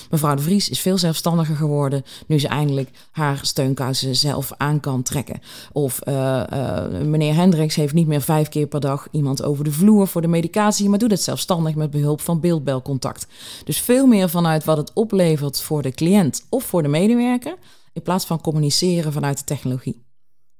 Mevrouw de Vries is veel zelfstandiger geworden. Nu ze eindelijk haar steunkousen zelf aan kan trekken. Of uh, uh, meneer Hendricks heeft niet meer vijf keer per dag iemand over de vloer voor de medicatie. Maar doet het zelfstandig met behulp van beeldbelcontact. Dus veel meer vanuit wat het oplevert voor de cliënt of voor de medewerker. In plaats van communiceren vanuit de technologie.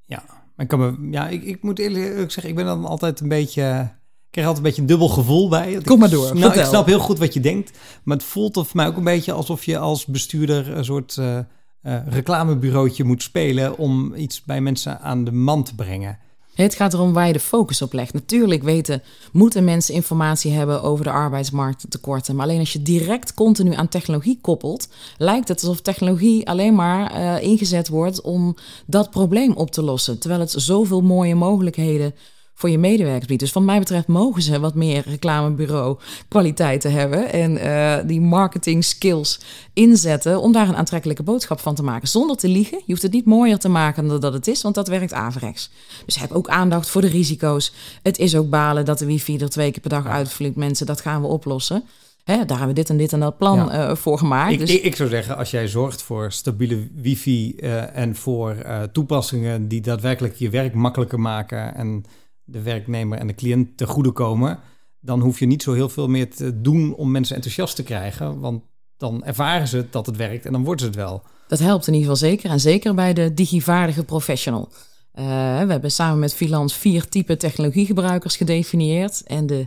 Ja, maar ik, kan me, ja, ik, ik moet eerlijk zeggen, ik ben dan altijd een beetje... Ik krijg altijd een beetje een dubbel gevoel bij. Kom maar door. Nou, ik snap heel goed wat je denkt. Maar het voelt voor mij ook een beetje alsof je als bestuurder een soort uh, uh, reclamebureautje moet spelen om iets bij mensen aan de man te brengen. Het gaat erom waar je de focus op legt. Natuurlijk weten, moeten mensen informatie hebben over de arbeidsmarkttekorten. Maar alleen als je direct continu aan technologie koppelt, lijkt het alsof technologie alleen maar uh, ingezet wordt om dat probleem op te lossen. Terwijl het zoveel mooie mogelijkheden voor je medewerkers biedt. Dus van mij betreft mogen ze wat meer reclamebureau kwaliteiten hebben en uh, die marketing skills inzetten om daar een aantrekkelijke boodschap van te maken. Zonder te liegen. Je hoeft het niet mooier te maken dan dat het is, want dat werkt averechts. Dus heb ook aandacht voor de risico's. Het is ook balen dat de wifi er twee keer per dag uitvliegt. Mensen, dat gaan we oplossen. Hè, daar hebben we dit en dit en dat plan ja. uh, voor gemaakt. Ik, dus... ik, ik, zou zeggen, als jij zorgt voor stabiele wifi uh, en voor toepassingen die daadwerkelijk je werk makkelijker maken en de werknemer en de cliënt te goede komen, dan hoef je niet zo heel veel meer te doen om mensen enthousiast te krijgen. Want dan ervaren ze dat het werkt en dan worden ze het wel. Dat helpt in ieder geval zeker. En zeker bij de digivaardige professional. Uh, we hebben samen met Filans vier type technologiegebruikers gedefinieerd. En de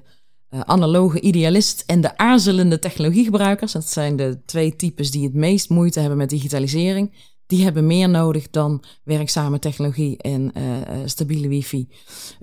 uh, analoge idealist en de aarzelende technologiegebruikers. Dat zijn de twee types die het meest moeite hebben met digitalisering die hebben meer nodig dan werkzame technologie en uh, stabiele wifi.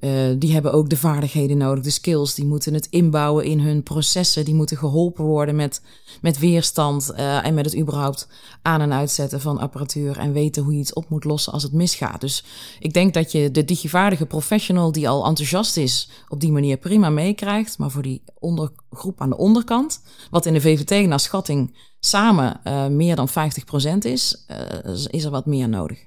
Uh, die hebben ook de vaardigheden nodig, de skills. Die moeten het inbouwen in hun processen. Die moeten geholpen worden met, met weerstand en met het überhaupt aan- en uitzetten van apparatuur. En weten hoe je iets op moet lossen als het misgaat. Dus ik denk dat je de digivaardige professional die al enthousiast is, op die manier prima meekrijgt. Maar voor die ondergroep aan de onderkant, wat in de VVT naar schatting samen uh, meer dan 50% is, uh, is er wat meer nodig.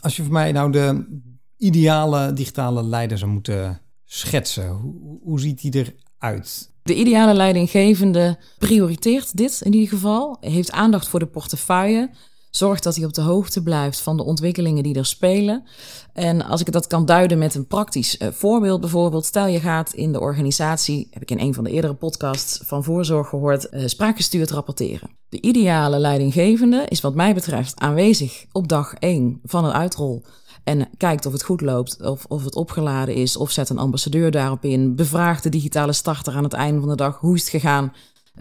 Als je voor mij nou de ideale digitale leider zou moeten schetsen, hoe, hoe ziet die eruit? De ideale leidinggevende prioriteert dit in ieder geval, heeft aandacht voor de portefeuille, Zorg dat hij op de hoogte blijft van de ontwikkelingen die er spelen. En als ik dat kan duiden met een praktisch uh, voorbeeld, bijvoorbeeld, stel je gaat in de organisatie, heb ik in een van de eerdere podcasts van voorzorg gehoord, uh, spraakgestuurd rapporteren. De ideale leidinggevende is, wat mij betreft, aanwezig op dag 1 van een uitrol. En kijkt of het goed loopt, of, of het opgeladen is, of zet een ambassadeur daarop in. Bevraagt de digitale starter aan het einde van de dag hoe is het gegaan.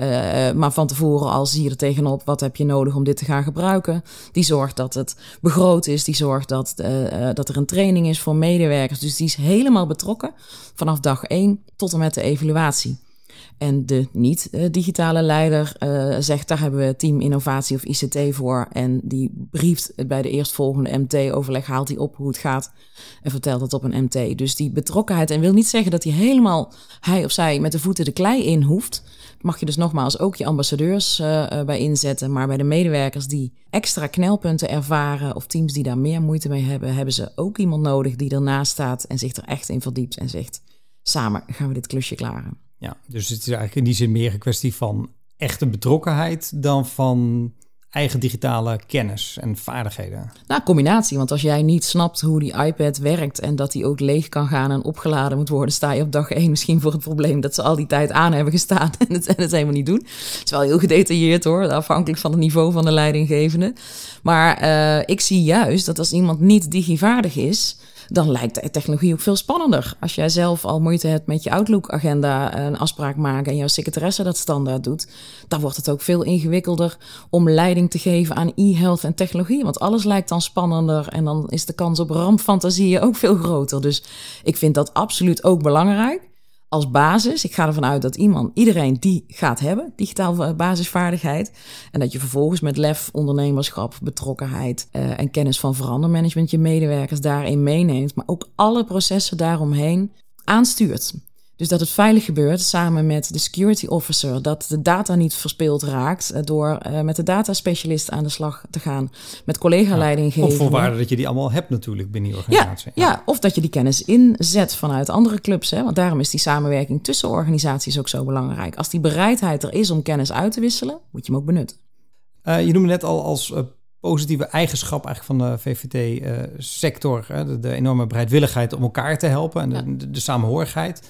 Uh, maar van tevoren al zie je er tegenop, wat heb je nodig om dit te gaan gebruiken? Die zorgt dat het begroot is, die zorgt dat, uh, dat er een training is voor medewerkers. Dus die is helemaal betrokken vanaf dag 1 tot en met de evaluatie. En de niet-digitale leider zegt, daar hebben we team innovatie of ICT voor. En die brieft bij de eerstvolgende MT-overleg, haalt hij op hoe het gaat en vertelt het op een MT. Dus die betrokkenheid, en wil niet zeggen dat hij helemaal, hij of zij, met de voeten de klei in hoeft mag je dus nogmaals ook je ambassadeurs uh, bij inzetten. Maar bij de medewerkers die extra knelpunten ervaren of teams die daar meer moeite mee hebben, hebben ze ook iemand nodig die ernaast staat en zich er echt in verdiept en zegt: samen gaan we dit klusje klaren. Ja, dus het is eigenlijk in die zin meer een kwestie van echte betrokkenheid dan van eigen digitale kennis en vaardigheden? Nou, combinatie. Want als jij niet snapt hoe die iPad werkt en dat die ook leeg kan gaan en opgeladen moet worden, sta je op dag één misschien voor het probleem dat ze al die tijd aan hebben gestaan en het, helemaal niet doen. Het is wel heel gedetailleerd hoor, afhankelijk van het niveau van de leidinggevende. Maar uh, ik zie juist dat als iemand niet digivaardig is, dan lijkt de technologie ook veel spannender. Als jij zelf al moeite hebt met je Outlook-agenda een afspraak maken en jouw secretaresse dat standaard doet, dan wordt het ook veel ingewikkelder om leiding te geven aan e-health en technologie. Want alles lijkt dan spannender en dan is de kans op rampfantasieën ook veel groter. Dus ik vind dat absoluut ook belangrijk als basis. Ik ga ervan uit dat iemand, iedereen die gaat hebben, digitaal basisvaardigheid. En dat je vervolgens met lef, ondernemerschap, betrokkenheid uh, en kennis van verandermanagement je medewerkers daarin meeneemt. Maar ook alle processen daaromheen aanstuurt. Dus dat het veilig gebeurt samen met de security officer. Dat de data niet verspild raakt eh, door uh, met de dataspecialist aan de slag te gaan. Met collega-leiding geven. Of voorwaarde dat je die allemaal hebt natuurlijk binnen je organisatie. Ja, ja. of dat je die kennis inzet vanuit andere clubs. Hè? Want daarom is die samenwerking tussen organisaties ook zo belangrijk. Als die bereidheid er is om kennis uit te wisselen, moet je hem ook benutten. Uh, je noemde net al als positieve eigenschap eigenlijk van de VVT-sector. de, de, enorme bereidwilligheid om elkaar te helpen en de, de, de samenhorigheid.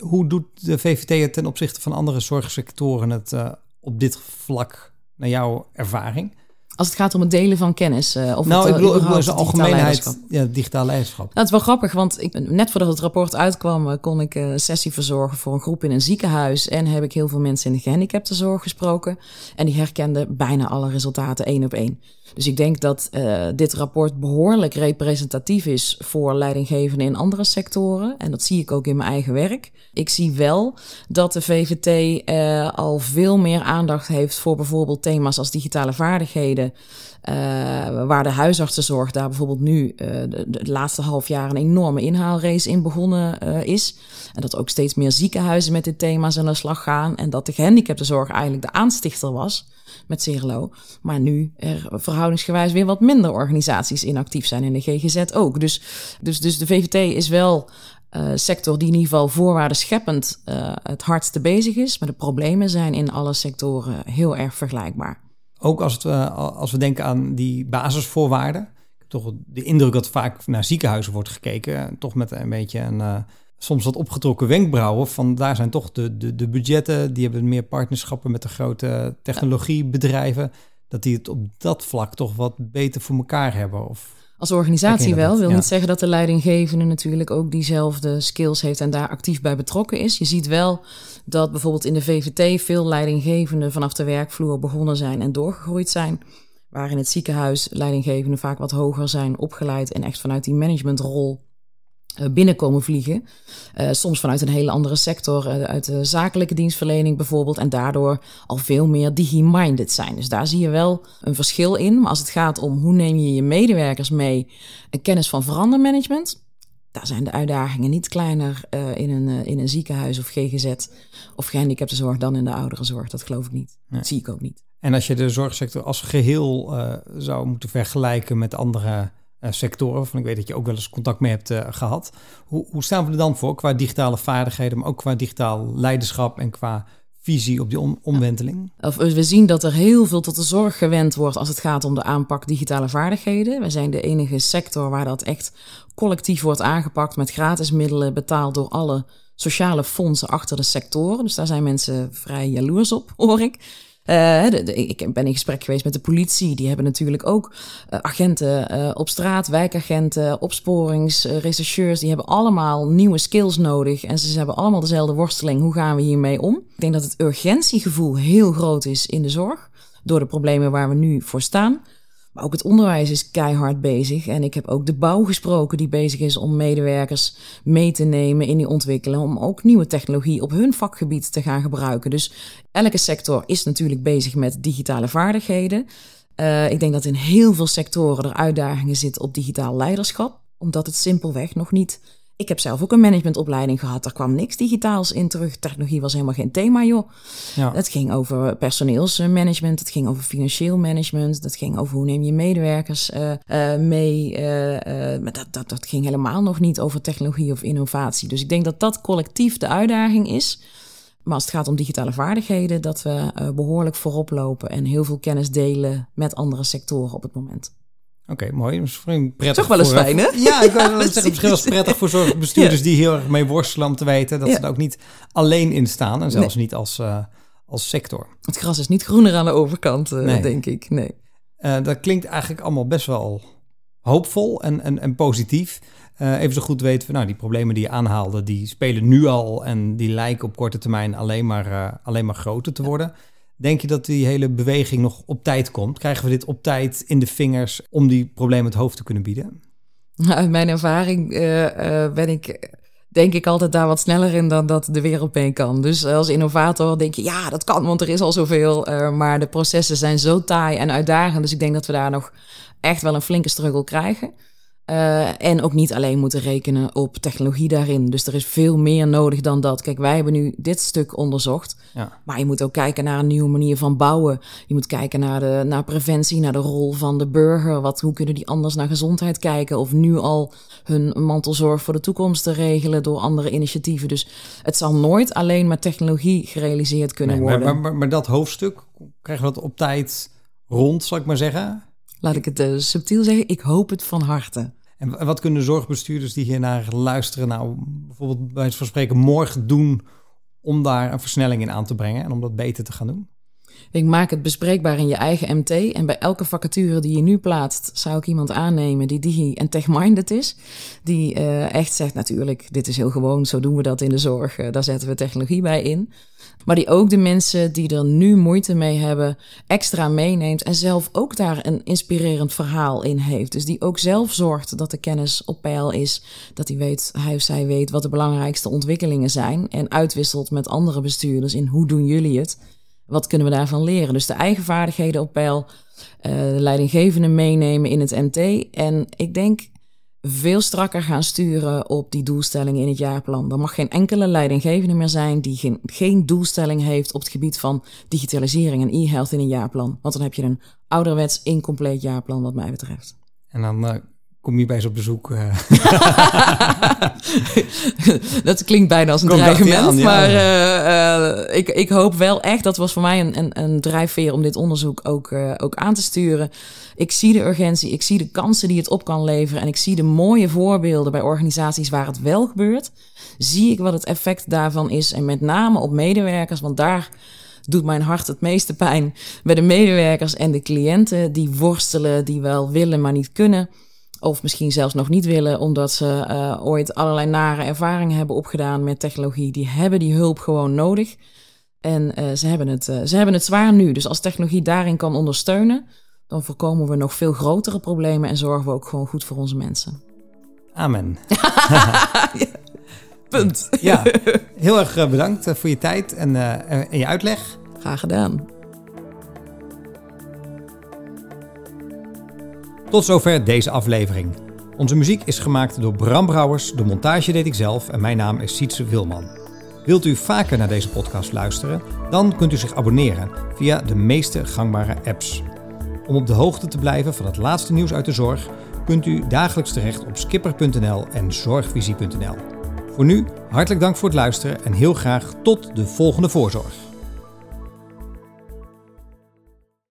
Hoe doet de VVT het ten opzichte van andere zorgsectoren het uh, op dit vlak, naar jouw ervaring? Als het gaat om het delen van kennis. Uh, of nou, het, ik bedoel, ik bedoel algemeenheid, ja, digitaal leiderschap. Dat is wel grappig, want ik, net voordat het rapport uitkwam, kon ik een sessie verzorgen voor een groep in een ziekenhuis. En heb ik heel veel mensen in de gehandicaptenzorg gesproken. En die herkenden bijna alle resultaten één op één. Dus ik denk dat uh, dit rapport behoorlijk representatief is voor leidinggevenden in andere sectoren. En dat zie ik ook in mijn eigen werk. Ik zie wel dat de VVT uh, al veel meer aandacht heeft voor bijvoorbeeld thema's als digitale vaardigheden. Uh, waar de huisartsenzorg daar bijvoorbeeld nu de, de, laatste half jaar een enorme inhaalrace in begonnen is. En dat ook steeds meer ziekenhuizen met dit thema's aan de slag gaan. En dat de gehandicaptenzorg eigenlijk de aanstichter was met Cirlo. Maar nu er verhoudingsgewijs weer wat minder organisaties in actief zijn. En de GGZ ook. Dus, dus, dus de VVT is wel uh, sector die in ieder geval voorwaarden scheppend uh, het hardste bezig is. Maar de problemen zijn in alle sectoren heel erg vergelijkbaar. Ook als, het, uh, als we denken aan die basisvoorwaarden. Toch de indruk dat vaak naar ziekenhuizen wordt gekeken. Toch met een beetje een soms wat opgetrokken wenkbrauwen. Van daar zijn toch de, de, de budgetten, die hebben meer partnerschappen met de grote technologiebedrijven. Dat die het op dat vlak toch wat beter voor elkaar hebben. Of als organisatie wel. Wil niet zeggen dat de leidinggevende natuurlijk ook diezelfde skills heeft en daar actief bij betrokken is. Je ziet wel dat bijvoorbeeld in de VVT veel leidinggevenden vanaf de werkvloer begonnen zijn en doorgegroeid zijn. Waar in het ziekenhuis leidinggevenden vaak wat hoger zijn opgeleid en echt vanuit die managementrol binnenkomen vliegen. Uh, soms vanuit een hele andere sector, uh, uit de zakelijke dienstverlening bijvoorbeeld. En daardoor al veel meer digi-minded zijn. Dus daar zie je wel een verschil in. Maar als het gaat om hoe neem je je medewerkers mee een kennis van verandermanagement. Daar zijn de uitdagingen niet kleiner in, een, in een ziekenhuis of GGZ of gehandicaptenzorg dan in de ouderenzorg. Dat geloof ik niet. Dat zie ik ook niet. En als je de zorgsector als geheel zou moeten vergelijken met andere sectoren, waarvan ik weet dat je ook wel eens contact mee hebt uh, gehad. Hoe, hoe, staan we er dan voor qua digitale vaardigheden, maar ook qua digitaal leiderschap en qua visie op die om omwenteling? We zien dat er heel veel tot de zorg gewend wordt als het gaat om de aanpak digitale vaardigheden. We zijn de enige sector waar dat echt collectief wordt aangepakt met gratis middelen betaald door alle sociale fondsen achter de sectoren. Dus daar zijn mensen vrij jaloers op, hoor ik. Uh, ik ben in gesprek geweest met de politie. Die hebben natuurlijk ook uh, agenten uh, op straat, wijkagenten, opsporingsrechercheurs. die hebben allemaal nieuwe skills nodig. En ze hebben allemaal dezelfde worsteling. Hoe gaan we hiermee om? Ik denk dat het urgentiegevoel heel groot is in de zorg. Door de problemen waar we nu voor staan. Maar ook het onderwijs is keihard bezig. En ik heb ook de bouw gesproken die bezig is om medewerkers mee te nemen in die ontwikkeling. Om ook nieuwe technologie op hun vakgebied te gaan gebruiken. Dus elke sector is natuurlijk bezig met digitale vaardigheden. Uh, ik denk dat in heel veel sectoren er uitdagingen zitten op digitaal leiderschap. Omdat het simpelweg nog niet ik heb zelf ook een managementopleiding gehad. Daar kwam niks digitaals in terug. Technologie was helemaal geen thema, joh. Ja. Het ging over personeelsmanagement. Het ging over financieel management. Dat ging over hoe neem je medewerkers uh, uh, mee. Uh, maar dat, dat, dat ging helemaal nog niet over technologie of innovatie. Dus ik denk dat dat collectief de uitdaging is. Maar als het gaat om digitale vaardigheden, dat we behoorlijk voorop lopen en heel veel kennis delen met andere sectoren op het moment. Oké, mooi. Misschien prettig Toch wel eens fijn, hè? Ja, ik wil zeggen, misschien wel prettig voor zorgbestuurders die heel erg mee worstelen om te weten dat ze er ook niet alleen in staan en zelfs niet als, uh, als sector. Het gras is niet groener aan de overkant, uh, nee. denk ik. Nee. Uh, dat klinkt eigenlijk allemaal best wel hoopvol en, en, en positief. even zo goed weten we, nou, die problemen die je aanhaalde, die spelen nu al en die lijken op korte termijn alleen maar, alleen maar groter te worden. Denk je dat die hele beweging nog op tijd komt? Krijgen we dit op tijd in de vingers om die problemen het hoofd te kunnen bieden? Nou, uit mijn ervaring uh, uh, ben ik, denk ik altijd daar wat sneller in dan dat de wereld mee kan. Dus als innovator denk je, ja, dat kan, want er is al zoveel. Uh, maar de processen zijn zo taai en uitdagend. Dus ik denk dat we daar nog echt wel een flinke struggle krijgen. Uh, en ook niet alleen moeten rekenen op technologie daarin. Dus er is veel meer nodig dan dat. Kijk, wij hebben nu dit stuk onderzocht. Ja. Maar je moet ook kijken naar een nieuwe manier van bouwen. Je moet kijken naar, de, naar preventie, naar de rol van de burger. Wat, hoe kunnen die anders naar gezondheid kijken? Of nu al hun mantelzorg voor de toekomst te regelen door andere initiatieven. Dus het zal nooit alleen met technologie gerealiseerd kunnen worden. Maar, maar, maar, dat hoofdstuk, krijgen we dat op tijd rond, zal ik maar zeggen? Laat ik het uh, subtiel zeggen, ik hoop het van harte. En wat kunnen zorgbestuurders die hier naar luisteren, nou bijvoorbeeld bij het van spreken morgen doen om daar een versnelling in aan te brengen en om dat beter te gaan doen? Ik maak het bespreekbaar in je eigen MT. En bij elke vacature die je nu plaatst, zou ik iemand aannemen die digi- en tech-minded is. Die uh, echt zegt natuurlijk, dit is heel gewoon, zo doen we dat in de zorg. Uh, daar zetten we technologie bij in. Maar die ook de mensen die er nu moeite mee hebben, extra meeneemt. En zelf ook daar een inspirerend verhaal in heeft. Dus die ook zelf zorgt dat de kennis op peil is. Dat hij weet, hij of zij weet wat de belangrijkste ontwikkelingen zijn. En uitwisselt met andere bestuurders in hoe doen jullie het. Wat kunnen we daarvan leren? Dus de eigen vaardigheden op peil, uh, de leidinggevende meenemen in het MT. En ik denk veel strakker gaan sturen op die doelstellingen in het jaarplan. Er mag geen enkele leidinggevende meer zijn die geen, geen doelstelling heeft op het gebied van digitalisering en e-health in een jaarplan. Want dan heb je een ouderwets incompleet jaarplan wat mij betreft. En dan uh, kom je bij ze op bezoek. Uh... dat klinkt bijna als een dreigement. Maar uh, uh, ik, ik hoop wel echt, dat was voor mij een, een, een drijfveer om dit onderzoek ook, ook aan te sturen. Ik zie de urgentie, ik zie de kansen die het op kan leveren. En ik zie de mooie voorbeelden bij organisaties waar het wel gebeurt. Zie ik wat het effect daarvan is. En met name op medewerkers, want daar doet mijn hart het meeste pijn. Bij de medewerkers en de cliënten die worstelen, die wel willen, maar niet kunnen. Of misschien zelfs nog niet willen, omdat ze uh, ooit allerlei nare ervaringen hebben opgedaan met technologie. Die hebben die hulp gewoon nodig. En uh, ze, hebben het, uh, ze hebben het zwaar nu. Dus als technologie daarin kan ondersteunen, dan voorkomen we nog veel grotere problemen en zorgen we ook gewoon goed voor onze mensen. Amen. Punt. Ja, heel erg bedankt voor je tijd en, en je uitleg. Graag gedaan. Tot zover deze aflevering. Onze muziek is gemaakt door Bram Brouwers, de montage deed ik zelf en mijn naam is Sietse Wilman. Wilt u vaker naar deze podcast luisteren? Dan kunt u zich abonneren via de meeste gangbare apps. Om op de hoogte te blijven van het laatste nieuws uit de zorg, kunt u dagelijks terecht op skipper.nl en zorgvisie.nl. Voor nu, hartelijk dank voor het luisteren en heel graag tot de volgende voorzorg.